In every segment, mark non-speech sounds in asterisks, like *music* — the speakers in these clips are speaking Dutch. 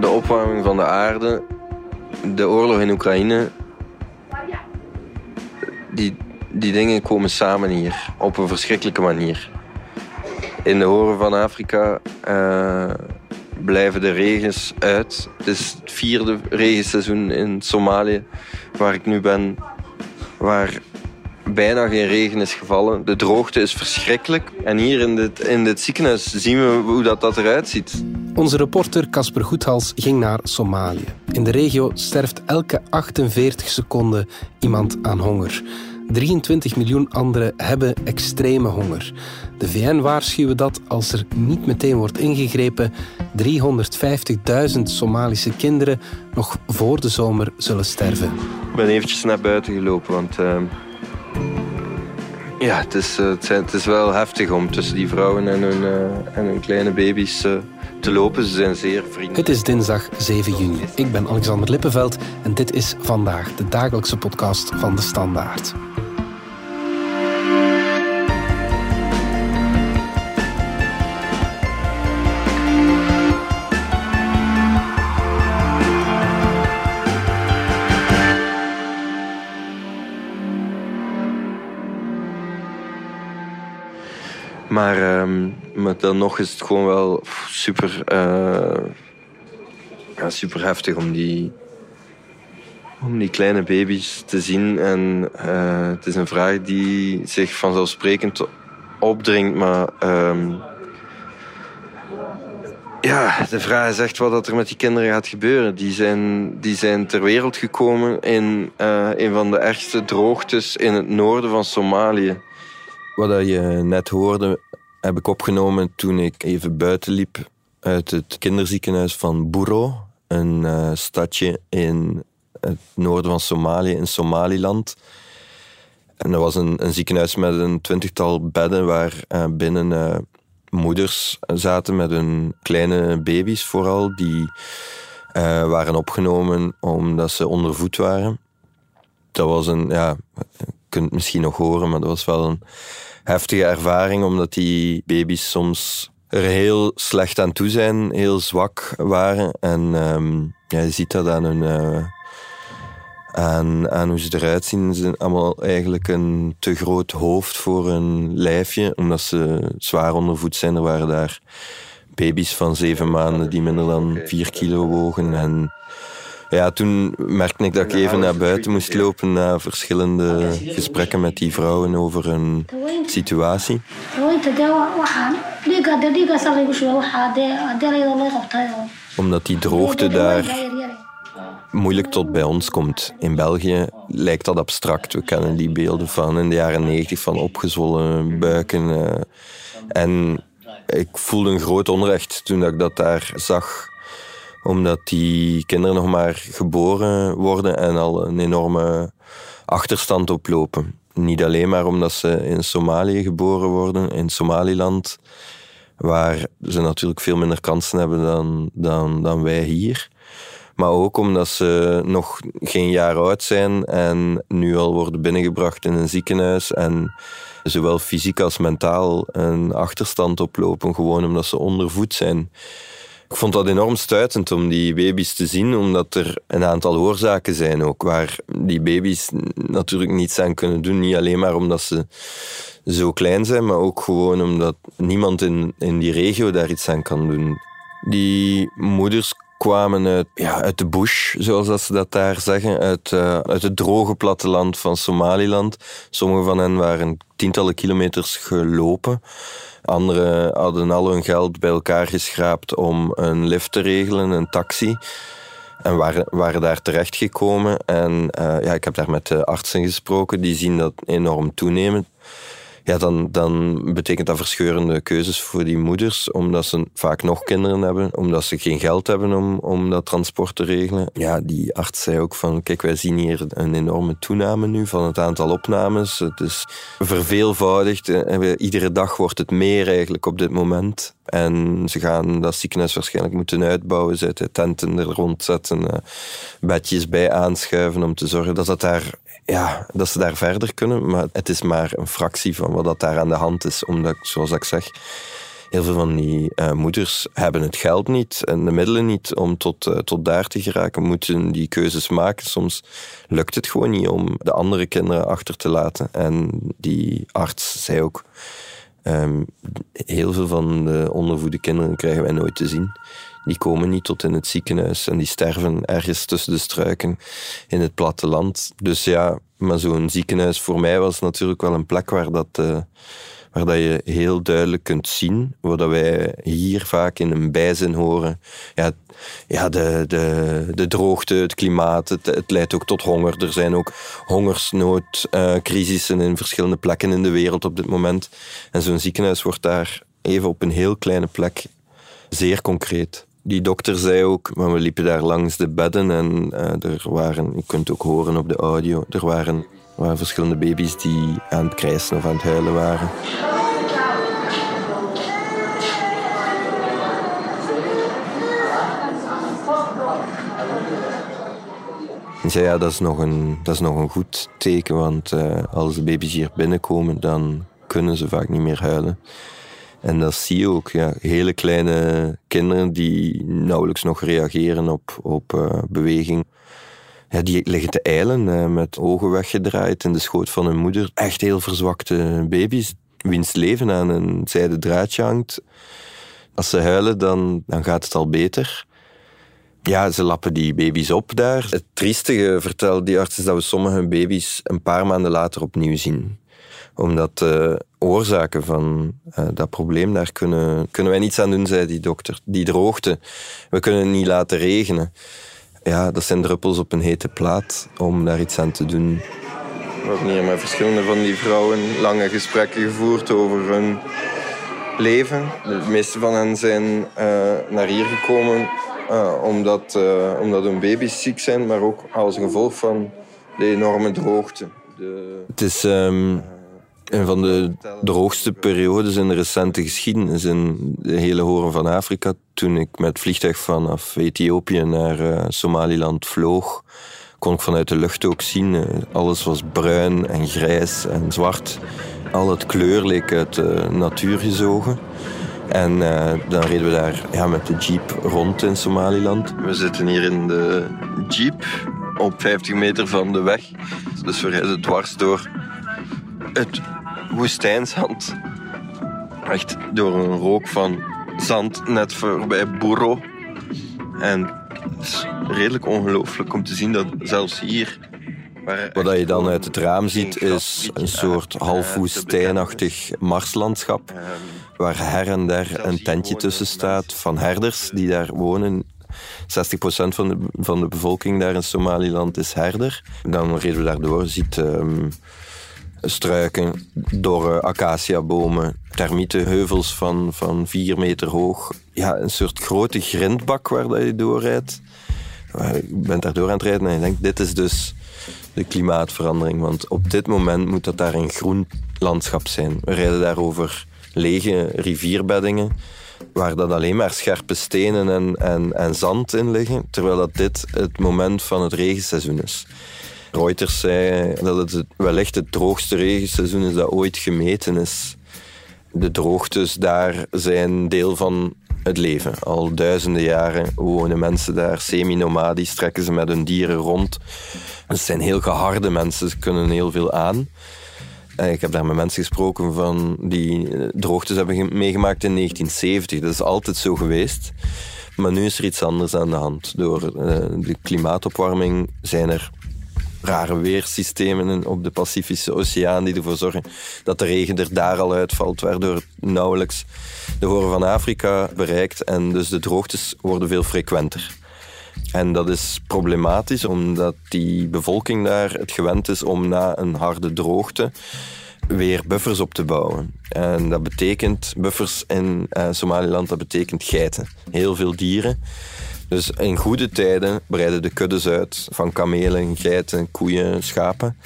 de opwarming van de aarde, de oorlog in Oekraïne, die, die dingen komen samen hier op een verschrikkelijke manier. In de horen van Afrika uh, blijven de regens uit. Het is het vierde regenseizoen in Somalië waar ik nu ben, waar bijna geen regen is gevallen. De droogte is verschrikkelijk. En hier in dit, in dit ziekenhuis zien we hoe dat, dat eruit ziet. Onze reporter Casper Goethals ging naar Somalië. In de regio sterft elke 48 seconden iemand aan honger. 23 miljoen anderen hebben extreme honger. De VN waarschuwen dat als er niet meteen wordt ingegrepen, 350.000 Somalische kinderen nog voor de zomer zullen sterven. Ik ben eventjes naar buiten gelopen, want uh, ja, het, is, uh, het, is wel heftig om tussen die vrouwen en hun, uh, en hun kleine baby's te lopen. Ze zijn zeer vriendelijk. Het is dinsdag 7 juni. Ik ben Alexander Lippenveld en dit is vandaag de dagelijkse podcast van de Standaard. Maar, um, dan nog is het gewoon wel super, uh, ja, super heftig om die, om die kleine baby's te zien. En uh, het is een vraag die zich vanzelfsprekend opdringt, maar um, ja, de vraag is echt wat er met die kinderen gaat gebeuren. Die zijn, die zijn ter wereld gekomen in uh, een van de ergste droogtes in het noorden van Somalië. Wat je net hoorde, heb ik opgenomen toen ik even buiten liep uit het kinderziekenhuis van Buro, een uh, stadje in het noorden van Somalië, in Somaliland. En dat was een, een ziekenhuis met een twintigtal bedden waar uh, binnen uh, moeders zaten met hun kleine baby's vooral, die waren opgenomen omdat ze ondervoed waren. Dat was een, ja, je kunt het misschien nog horen, maar dat was wel een heftige ervaring, omdat die baby's soms er heel slecht aan toe zijn, heel zwak waren. En um, ja, je ziet dat aan hun. Uh, aan, aan hoe ze eruit zien. Ze zijn allemaal eigenlijk een te groot hoofd voor een lijfje, omdat ze zwaar ondervoed zijn. Er waren daar baby's van zeven maanden die minder dan vier kilo wogen. En ja, toen merkte ik dat ik even naar buiten moest lopen na verschillende gesprekken met die vrouwen over hun situatie. Omdat die droogte daar moeilijk tot bij ons komt. In België lijkt dat abstract. We kennen die beelden van in de jaren negentig van opgezwollen buiken. Eh. En ik voelde een groot onrecht toen ik dat daar zag omdat die kinderen nog maar geboren worden en al een enorme achterstand oplopen. Niet alleen maar omdat ze in Somalië geboren worden, in Somaliland, waar ze natuurlijk veel minder kansen hebben dan, dan, dan wij hier. Maar ook omdat ze nog geen jaar oud zijn en nu al worden binnengebracht in een ziekenhuis en zowel fysiek als mentaal een achterstand oplopen, gewoon omdat ze ondervoed zijn. Ik vond dat enorm stuitend om die baby's te zien, omdat er een aantal oorzaken zijn ook, waar die baby's natuurlijk niets aan kunnen doen. Niet alleen maar omdat ze zo klein zijn, maar ook gewoon omdat niemand in, in die regio daar iets aan kan doen. Die moeders kwamen uit, ja, uit de bush, zoals dat ze dat daar zeggen, uit, uh, uit het droge platteland van Somaliland. Sommige van hen waren tientallen kilometers gelopen. Anderen hadden al hun geld bij elkaar geschraapt om een lift te regelen, een taxi. En waren, waren daar terechtgekomen. En uh, ja, ik heb daar met artsen gesproken, die zien dat enorm toenemen ja, dan, dan betekent dat verscheurende keuzes voor die moeders, omdat ze vaak nog kinderen hebben, omdat ze geen geld hebben om, om dat transport te regelen. Ja, die arts zei ook van, kijk, wij zien hier een enorme toename nu van het aantal opnames. Het is verveelvoudigd. Iedere dag wordt het meer eigenlijk op dit moment. En ze gaan dat ziekenhuis waarschijnlijk moeten uitbouwen, zetten, tenten er rondzetten, eh, bedjes bij aanschuiven om te zorgen dat, dat, daar, ja, dat ze daar verder kunnen. Maar het is maar een fractie van wat dat daar aan de hand is. Omdat, zoals ik zeg, heel veel van die uh, moeders hebben het geld niet en de middelen niet om tot, uh, tot daar te geraken, moeten die keuzes maken. Soms lukt het gewoon niet om de andere kinderen achter te laten. En die arts zei ook, um, heel veel van de ondervoede kinderen krijgen wij nooit te zien. Die komen niet tot in het ziekenhuis en die sterven ergens tussen de struiken in het platteland. Dus ja, maar zo'n ziekenhuis voor mij was natuurlijk wel een plek waar dat... Uh, dat je heel duidelijk kunt zien, wat wij hier vaak in een bijzin horen. Ja, ja de, de, de droogte, het klimaat, het, leidt ook tot honger. Er zijn ook hongersnoodcrisissen in verschillende plekken in de wereld op dit moment. En zo'n ziekenhuis wordt daar even op een heel kleine plek zeer concreet. Die dokter zei ook, maar we liepen daar langs de bedden en uh, er waren, je kunt ook horen op de audio, er waren waren verschillende baby's die aan het krijsen of aan het huilen waren. En zei, ja, dat is nog een, dat is nog een goed teken, want uh, als de baby's hier binnenkomen, dan kunnen ze vaak niet meer huilen. En dat zie je ook, ja, hele kleine kinderen die nauwelijks nog reageren op, op uh, beweging ja, die liggen te eilen eh, met ogen weggedraaid in de schoot van hun moeder. Echt heel verzwakte baby's, wiens leven aan een zijden draadje hangt. Als ze huilen, dan, dan gaat het al beter. Ja, ze lappen die baby's op daar. Het triestige, vertelt die arts, is dat we sommige baby's een paar maanden later opnieuw zien. Omdat de oorzaken van uh, dat probleem, daar kunnen, kunnen wij niets aan doen, zei die dokter. Die droogte, we kunnen het niet laten regenen ja, dat zijn druppels op een hete plaat om daar iets aan te doen. We hebben hier met verschillende van die vrouwen lange gesprekken gevoerd over hun leven. De meeste van hen zijn uh, naar hier gekomen uh, omdat, uh, omdat hun baby's ziek zijn, maar ook als gevolg van de enorme droogte. De, Het is um, een van de droogste periodes in de recente geschiedenis in de hele horen van Afrika. Toen ik met vliegtuig vanaf Ethiopië naar uh, Somaliland vloog, kon ik vanuit de lucht ook zien. Uh, alles was bruin en grijs en zwart. Al het kleur leek uit de natuur gezogen. En uh, dan reden we daar ja, met de jeep rond in Somaliland. We zitten hier in de jeep op 50 meter van de weg. Dus we rijden dwars door het woestijnzand. Echt door een rook van zand net voorbij Burro. En het is redelijk ongelooflijk om te zien dat zelfs hier... Wat je dan uit het raam ziet is een soort half woestijnachtig marslandschap waar her en der een tentje tussen staat van herders die daar wonen. 60% van de, van de bevolking daar in Somaliland is herder. Dan reden we daardoor, ziet um, struiken, dorre acaciabomen, termietenheuvels van, van vier meter hoog. Ja, een soort grote grindbak waar je doorrijdt. Je bent daar door aan het rijden en je denkt, dit is dus de klimaatverandering. Want op dit moment moet dat daar een groen landschap zijn. We rijden daar over lege rivierbeddingen waar dat alleen maar scherpe stenen en, en, en zand in liggen, terwijl dat dit het moment van het regenseizoen is. Reuters zei dat het wellicht het droogste regenseizoen is dat ooit gemeten is. De droogtes daar zijn deel van het leven. Al duizenden jaren wonen mensen daar semi-nomadisch, trekken ze met hun dieren rond. Het zijn heel geharde mensen, ze kunnen heel veel aan. Ik heb daar met mensen gesproken van die droogtes hebben meegemaakt in 1970. Dat is altijd zo geweest. Maar nu is er iets anders aan de hand. Door eh, de klimaatopwarming zijn er rare weersystemen op de Pacifische Oceaan die ervoor zorgen dat de regen er daar al uitvalt, waardoor het nauwelijks de horen van Afrika bereikt en dus de droogtes worden veel frequenter. En dat is problematisch omdat die bevolking daar het gewend is om na een harde droogte weer buffers op te bouwen. En dat betekent, buffers in uh, Somaliland, dat betekent geiten. Heel veel dieren. Dus in goede tijden breiden de kuddes uit van kamelen, geiten, koeien, schapen.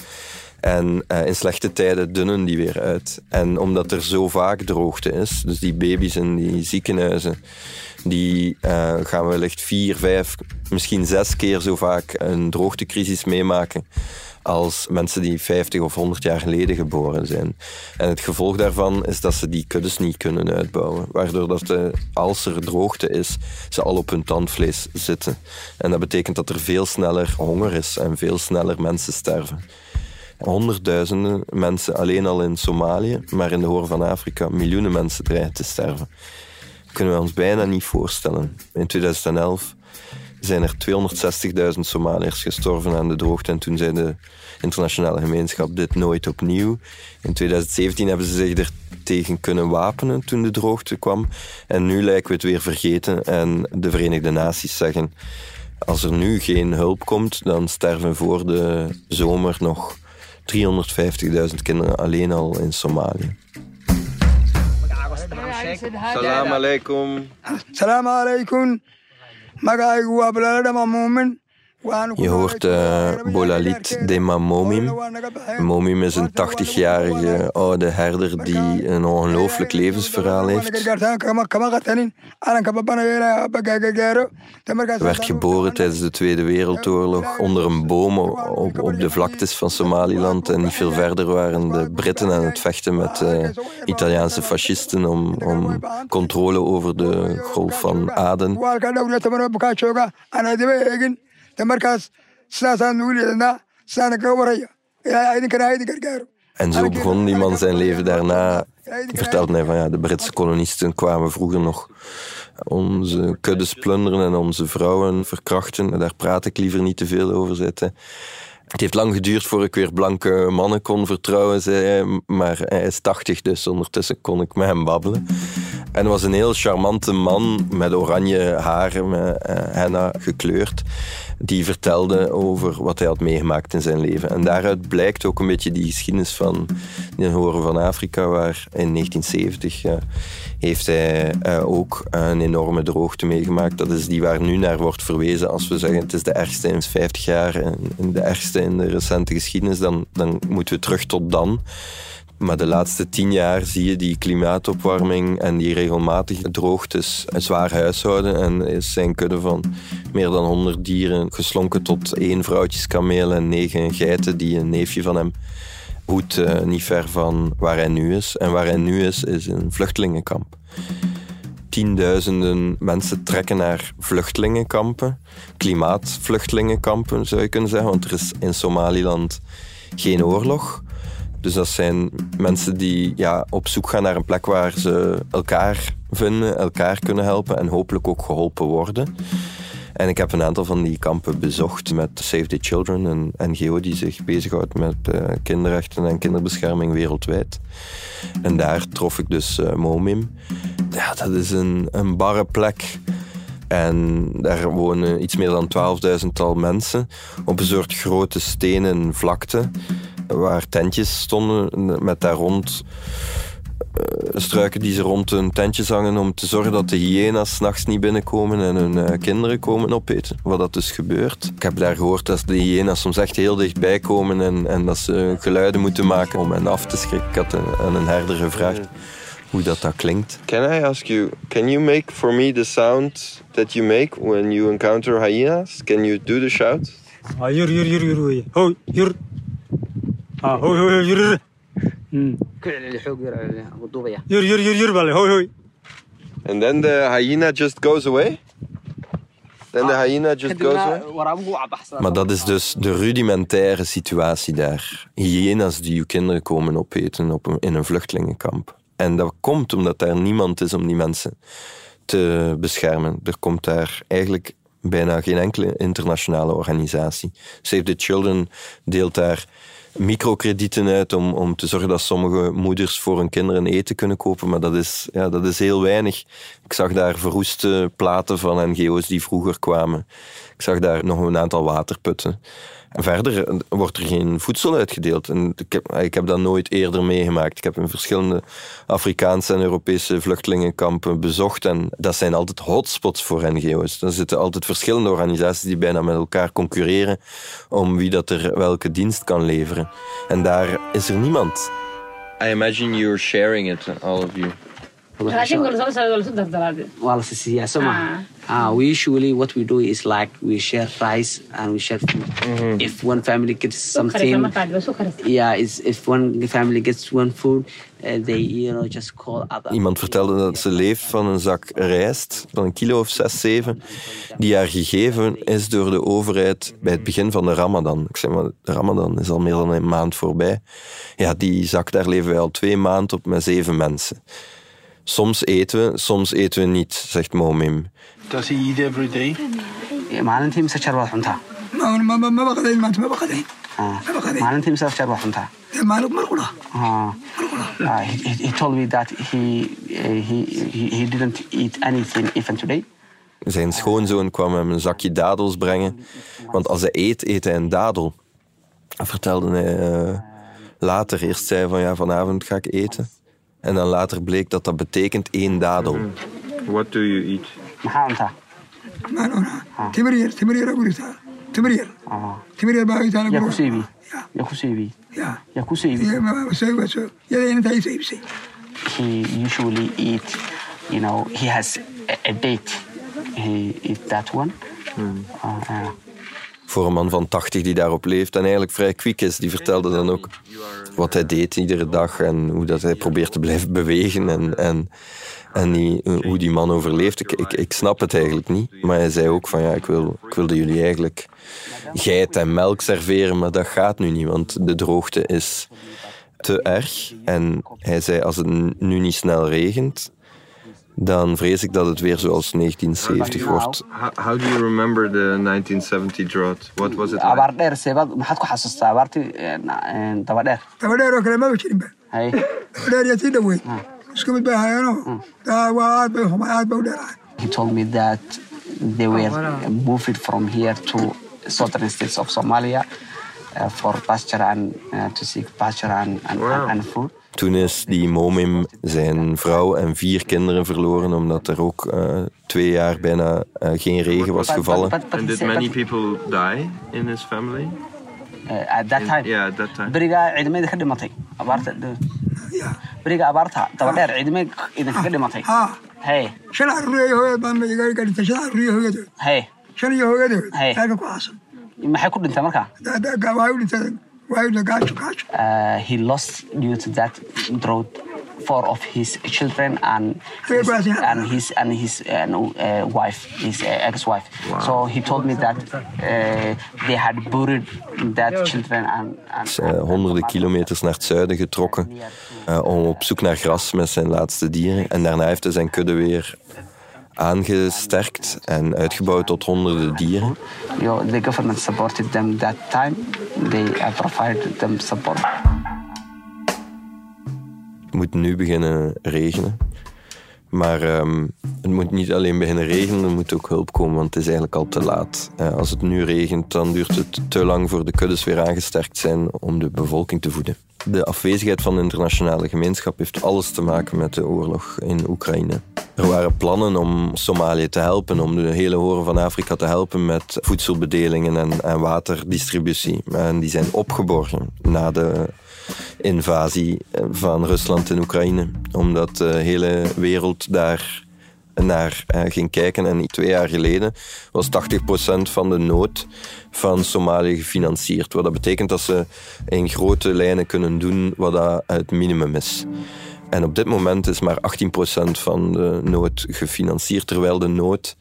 En uh, in slechte tijden dunnen die weer uit. En omdat er zo vaak droogte is, dus die baby's in die ziekenhuizen, die uh, gaan wellicht vier, vijf, misschien zes keer zo vaak een droogtecrisis meemaken als mensen die 50 of 100 jaar geleden geboren zijn. En het gevolg daarvan is dat ze die kuddes niet kunnen uitbouwen. Waardoor dat de, als er droogte is, ze al op hun tandvlees zitten. En dat betekent dat er veel sneller honger is en veel sneller mensen sterven. Honderdduizenden mensen alleen al in Somalië, maar in de Hoorn van Afrika miljoenen mensen dreigen te sterven. Dat kunnen we ons bijna niet voorstellen. In 2011 zijn er 260.000 Somaliërs gestorven aan de droogte. En toen zei de internationale gemeenschap dit nooit opnieuw. In 2017 hebben ze zich er tegen kunnen wapenen toen de droogte kwam. En nu lijken we het weer vergeten. En de Verenigde Naties zeggen... Als er nu geen hulp komt, dan sterven voor de zomer nog 350.000 kinderen alleen al in Somalië. Salam alaikum. Salam alaikum. magacaygu waa balaale muumin Je hoort uh, Bolalit Dema Momim. Momim is een 80-jarige oude herder die een ongelooflijk levensverhaal heeft. Hij werd geboren tijdens de Tweede Wereldoorlog onder een boom op, op de vlaktes van Somaliland. En niet veel verder waren de Britten aan het vechten met uh, Italiaanse fascisten om, om controle over de golf van Aden. En zo begon die man zijn leven daarna. Vertelde hij van ja, de Britse kolonisten kwamen vroeger nog onze kuddes plunderen en onze vrouwen verkrachten. Daar praat ik liever niet te veel over zitten. Het heeft lang geduurd voor ik weer blanke mannen kon vertrouwen, zei hij. Maar hij is 80, dus ondertussen kon ik met hem babbelen. En hij was een heel charmante man met oranje haren, met uh, henna gekleurd. Die vertelde over wat hij had meegemaakt in zijn leven. En daaruit blijkt ook een beetje die geschiedenis van de Horen van Afrika, waar in 1970 uh, heeft hij uh, ook een enorme droogte meegemaakt. Dat is die waar nu naar wordt verwezen als we zeggen het is de ergste in 50 jaar en de ergste in de recente geschiedenis, dan, dan moeten we terug tot dan. Maar de laatste tien jaar zie je die klimaatopwarming en die regelmatige droogtes een zwaar huishouden. En is zijn kudde van meer dan 100 dieren geslonken tot één vrouwtjeskameel en negen geiten die een neefje van hem hoedt uh, niet ver van waar hij nu is. En waar hij nu is, is een vluchtelingenkamp. Tienduizenden mensen trekken naar vluchtelingenkampen, klimaatvluchtelingenkampen zou je kunnen zeggen, want er is in Somaliland geen oorlog. Dus dat zijn mensen die ja, op zoek gaan naar een plek waar ze elkaar vinden, elkaar kunnen helpen en hopelijk ook geholpen worden. En ik heb een aantal van die kampen bezocht met Save the Children, een NGO die zich bezighoudt met uh, kinderrechten en kinderbescherming wereldwijd. En daar trof ik dus uh, Momim. Ja, dat is een, een barre plek. En daar wonen iets meer dan 12.000 tal mensen op een soort grote stenen vlakte waar tentjes stonden met daar rond uh, struiken die ze rond hun tentjes hangen om te zorgen dat de hyena's s'nachts niet binnenkomen en hun uh, kinderen komen opeten. Wat dat dus gebeurt. Ik heb daar gehoord dat de hyena's soms echt heel dichtbij komen en, en dat ze geluiden moeten maken om hen af te schrikken. Ik had aan een herder gevraagd hoe dat, dat klinkt. Can I ask you, can you make for me the sound that you make when you encounter hyenas? Can you do the shout? Ah, hier, hier, hier, Ah, hoi, hoi, hier. Hier, hier, hier, hier, hoi, hoi. And then the hyena just goes away? Then the hyena just goes away? Maar dat is dus de rudimentaire situatie daar. Hyena's die uw kinderen komen opeten op een, in een vluchtelingenkamp. En dat komt omdat daar niemand is om die mensen te beschermen. Er komt daar eigenlijk bijna geen enkele internationale organisatie. Save the Children deelt daar microkredieten uit om, om te zorgen dat sommige moeders voor hun kinderen eten kunnen kopen. Maar dat is, ja, dat is heel weinig. Ik zag daar verroeste platen van NGO's die vroeger kwamen. Ik zag daar nog een aantal waterputten. Verder eh, wordt er geen voedsel uitgedeeld. En ik, heb, ik heb dat nooit eerder meegemaakt. Ik heb in verschillende Afrikaanse en Europese vluchtelingenkampen bezocht. En dat zijn altijd hotspots voor NGO's. Er zitten altijd verschillende organisaties die bijna met elkaar concurreren om wie dat er welke dienst kan leveren. En daar is er niemand. I imagine you're sharing it, all of you. Waa la sisiiyaa soo maha Ah, we usually what we do is like we share rice and we share food. If one family gets something, yeah, is if one family gets one food, uh, they you know just call other. Iemand vertelde dat ze leeft van een zak rijst, van een kilo of zes, zeven, die haar gegeven is door de overheid bij het begin van de Ramadan. Ik zeg maar, de Ramadan is al meer dan een maand voorbij. Ja, die zak, daar leven wij al twee maanden op met zeven mensen. Soms eten we, soms eten we niet, zegt Momim. Does he eat every day? maalintii mise jar waad cuntaa ma ma ma baqdayn maanta ma baqdayn ma baqdayn maalintii mise jar waad cuntaa dee maalin mar qura Ah, ah, he, he- he told me that he, uh, he, he, he didn't eat anything even today. Zijn schoonzoon kwam hem een zakje dadels brengen. Want als hij eet, eet hij een dadel. Dat vertelde hij eh, later. Eerst zei hij van ja, vanavond ga ik eten. En dan later bleek dat dat betekent één dadel. What do you eat? taala timir yar Ah, timir yar baa taala yaa guri ku seebi ya yaa ku seebi ya yaa ku seebi Ya, ma- ma- soo- soo- yada inantaa ii iibisay he usually eat you know he has a, a date. He eat that one. Uh, uh, Voor een man van 80 die daarop leeft en eigenlijk vrij kwiek is. Die vertelde dan ook wat hij deed iedere dag. En hoe dat hij probeert te blijven *laughs* bewegen. En, en, en die, hoe die man overleeft. Ik, ik, ik snap het eigenlijk niet. Maar hij zei ook van ja, ik, wil, ik wilde jullie eigenlijk geit en melk serveren. Maar dat gaat nu niet, want de droogte is te erg. En hij zei als het nu niet snel regent... Dan vrees ik dat het weer zoals 1970 wordt. How, how do you remember the 1970 drought? What was it like? abaar dheer seebaad maxaad ku xasuustaa abaartii eh, na- eh, daba dheer. Daba dheer oo kale maba jirinba hay daba dheer iyo tii dhaweyd isku mid bay ahaayeenoo daa waa aad bay huma aad bay u dheerahay he told me that they were moved from here to southern states of Somalia uh, for pasture and uh, to seek pasture and, and, Wow. and food. Toen is die Momim zijn vrouw en vier kinderen verloren, omdat er ook eh, twee jaar bijna eh, geen regen was gevallen. he did many people die in his family? uh, at that time yeah, at that time. ka dhimatay abaarta de- ya beriga abaarta daba dheer ciidamada idinkaga dhimatay haa hey shan carruur iyo hooyad baan iga iga dhintay shan carruur iyo hooyadood hey shan iyo hooyadood Hey. ku aasan maxay ku dhintay markaa uh, he lost due to that drought four of his children and his, and his and his uh, uh, wife, his uh, ex-wife. So he told me that uh, they had buried that children and, and is honderden kilometers naar het zuiden getrokken om op zoek naar gras met zijn laatste dieren. En daarna heeft hij zijn kudde weer aangesterkt en uitgebouwd tot honderden dieren. know, the government supported them that time. They uh, provided them support. Het moet nu beginnen regenen. Maar ehm, het moet niet alleen beginnen regenen, er moet ook hulp komen, want het is eigenlijk al te laat. Eh, als het nu regent, dan duurt het te lang voor de kuddes weer aangesterkt zijn om de bevolking te voeden. De afwezigheid van de internationale gemeenschap heeft alles te maken met de oorlog in Oekraïne. Er waren plannen om Somalië te helpen, om de hele horen van Afrika te helpen met voedselbedelingen en, en waterdistributie. En die zijn opgeborgen na de invasie van Rusland in Oekraïne. Omdat de hele wereld daar naar eh, ging kijken. En twee jaar geleden was 80% van de nood van Somalië gefinancierd. Wat dat betekent dat ze in grote lijnen kunnen doen wat dat het minimum is. En op dit moment is maar 18% van de nood gefinancierd, terwijl de nood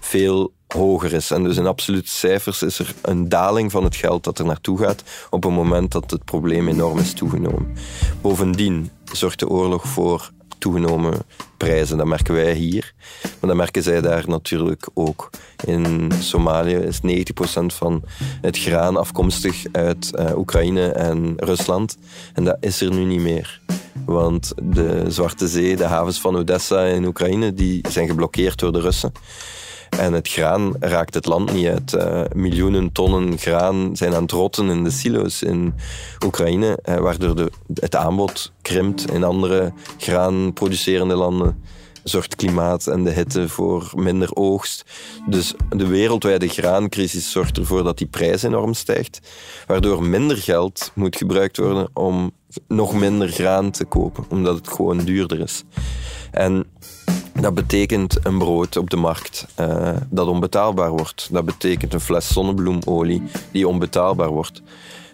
veel hoger is. En dus in absolute cijfers is er een daling van het geld dat er naartoe gaat op het moment dat het probleem enorm is toegenomen. Bovendien zorgt de oorlog voor toegenomen prijzen. Dat merken wij hier, maar dat merken zij daar natuurlijk ook. In Somalië is 90% van het graan afkomstig uit uh, Oekraïne en Rusland. En dat is er nu niet meer. Want de Zwarte Zee, de havens van Odessa in Oekraïne, die zijn geblokkeerd door de Russen. En het graan raakt het land niet uit. Uh, miljoenen tonnen graan zijn aan het rotten in de silo's in Oekraïne, uh, waardoor de, het aanbod krimpt. In andere graanproducerende landen zorgt klimaat en de hitte voor minder oogst. Dus de wereldwijde graancrisis zorgt ervoor dat die prijs enorm stijgt, waardoor minder geld moet gebruikt worden om nog minder graan te kopen, omdat het gewoon duurder is. En dat betekent een brood op de markt uh, dat onbetaalbaar wordt. Dat betekent een fles zonnebloemolie die onbetaalbaar wordt.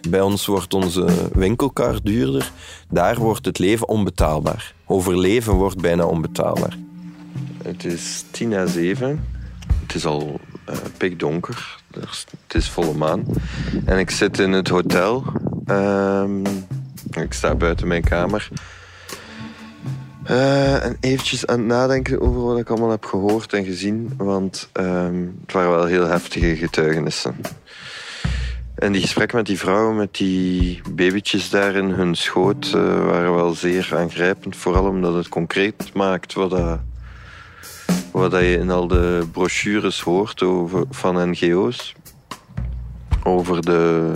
Bij ons wordt onze winkelkar duurder. Daar wordt het leven onbetaalbaar. Overleven wordt bijna onbetaalbaar. Het is tien na zeven. Het is al uh, pikdonker. Het is volle maan. En ik zit in het hotel. Uh, ik sta buiten mijn kamer. Uh, en eventjes aan het nadenken over wat ik allemaal heb gehoord en gezien. Want uh, het waren wel heel heftige getuigenissen. En die gesprekken met die vrouwen, met die babytjes daar in hun schoot, uh, waren wel zeer aangrijpend. Vooral omdat het concreet maakt wat, dat, wat dat je in al de brochures hoort over, van NGO's. Over de,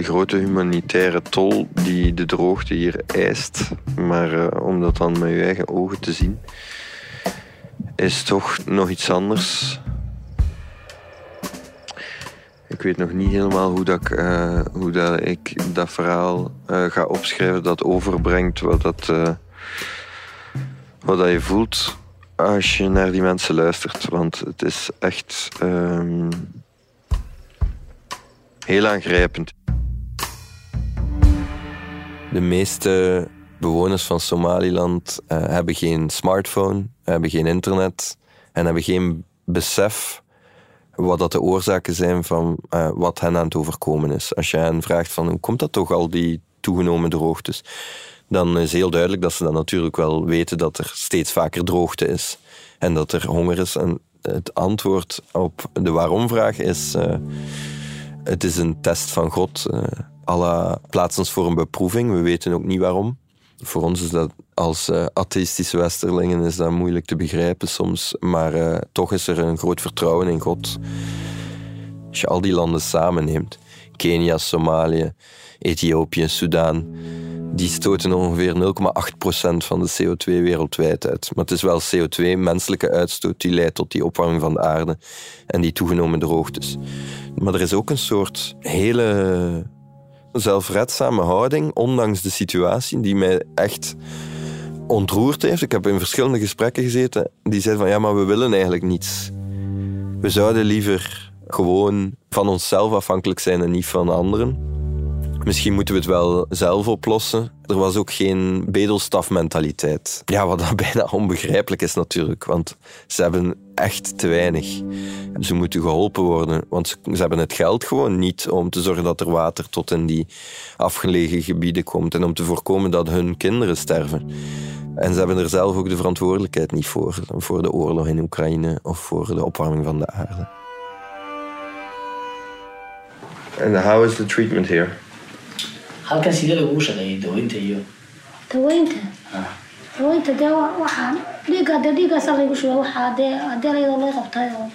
de grote humanitaire tol die de droogte hier eist. Maar uh, om dat dan met je eigen ogen te zien, is toch nog iets anders. Ik weet nog niet helemaal hoe, dat, uh, hoe dat ik dat verhaal uh, ga opschrijven dat overbrengt wat, dat, wat dat je voelt als je naar die mensen luistert. Want het is echt um, heel aangrijpend. De meeste bewoners van Somaliland hebben geen smartphone, hebben geen internet en hebben geen besef wat dat de oorzaken zijn van uh, wat hen aan het overkomen is. Als je hen vraagt van hoe komt dat toch al die toegenomen droogtes, dan is heel duidelijk dat ze dan natuurlijk wel weten dat er steeds vaker droogte is en dat er honger is. En het antwoord op de waarom-vraag is: uh, het is een test van God. Allah plaatst ons voor een beproeving. We weten ook niet waarom. Voor ons is dat als uh, atheïstische westerlingen is dat moeilijk te begrijpen soms, maar uh, toch is er een groot vertrouwen in God. Als je al die landen samenneemt, Kenia, Somalië, Ethiopië, Sudaan, die stoten ongeveer 0,8% van de CO2 wereldwijd uit. Maar het is wel CO2, menselijke uitstoot, die leidt tot die opwarming van de aarde en die toegenomen droogtes. Maar er is ook een soort hele zelfredzame houding, ondanks de situatie, die mij echt ontroerd heeft. Ik heb in verschillende gesprekken gezeten die zeiden van ja, maar we willen eigenlijk niets. We zouden liever gewoon van onszelf afhankelijk zijn en niet van anderen. Misschien moeten we het wel zelf oplossen. Er was ook geen bedelstafmentaliteit. Ja, wat dan *laughs* bijna onbegrijpelijk is natuurlijk, want ze hebben echt te weinig. Ze moeten geholpen worden, want ze hebben het geld gewoon niet om te zorgen dat er water tot in die afgelegen gebieden komt en om te voorkomen dat hun kinderen sterven. En ze hebben er zelf ook de verantwoordelijkheid niet voor, voor de oorlog in Oekraïne of voor de opwarming van de aarde. And how is the treatment here? Halkan sidee lagugu shaqeeyay daweynta iyo. Daweynta daweynta dee waxaan dhiigga dee dhiiggaasa laygu shuba waxaa dee dee layadoo loo qabtay oo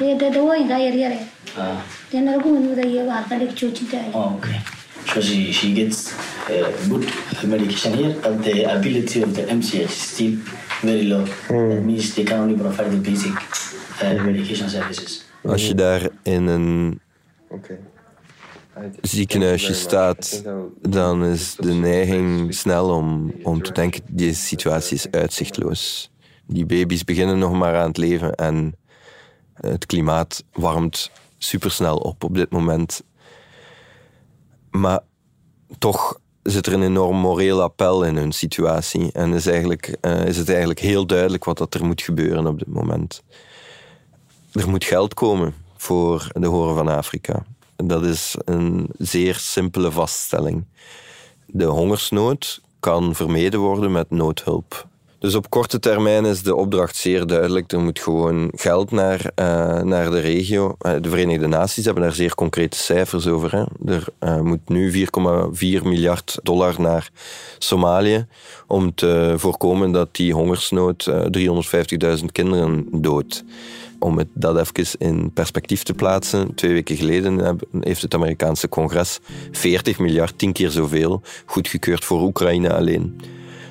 dee dee dawooyinka yaryare dee nalagu manuudayo bahalka dhiig joojinta okay so she, she gets uh, good medication here but the ability of the MCH is still very low. Mm. that means they can only provide the basic uh, medication services. Als je daar in een okay ziekenhuisje staat, dan is de neiging snel om, om te denken: deze situatie is uitzichtloos. Die baby's beginnen nog maar aan het leven en het klimaat warmt supersnel op op dit moment. Maar toch zit er een enorm moreel appel in hun situatie. En is, eigenlijk, uh, is het eigenlijk heel duidelijk wat dat er moet gebeuren op dit moment. Er moet geld komen voor de horen van Afrika. Dat is een zeer simpele vaststelling. De hongersnood kan vermeden worden met noodhulp. Dus op korte termijn is de opdracht zeer duidelijk. Er moet gewoon geld naar, uh, naar de regio. Uh, de Verenigde Naties hebben daar zeer concrete cijfers over. Er uh, moet nu 4,4 miljard dollar naar Somalië om te voorkomen dat die hongersnood 350.000 kinderen doodt om het dat even in perspectief te plaatsen, twee weken geleden heeft het Amerikaanse congres 40 miljard, tien keer zoveel, goedgekeurd voor Oekraïne alleen.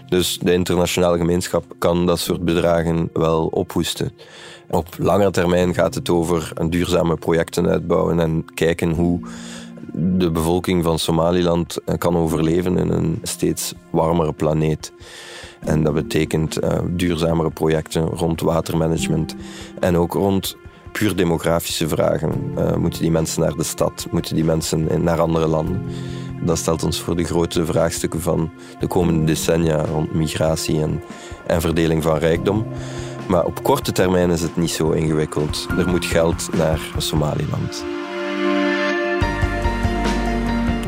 Dus de internationale gemeenschap kan dat soort bedragen wel ophoesten. Op langere termijn gaat het over duurzame projecten uitbouwen en kijken hoe de bevolking van Somaliland kan overleven in een steeds warmere planeet. En dat betekent uh, duurzamere projecten rond watermanagement en ook rond puur demografische vragen. Uh, moeten die mensen naar de stad? Moeten die mensen naar andere landen? Dat stelt ons voor de grote vraagstukken van de komende decennia rond migratie en, en verdeling van rijkdom. Maar op korte termijn is het niet zo ingewikkeld. Er moet geld naar Somaliland.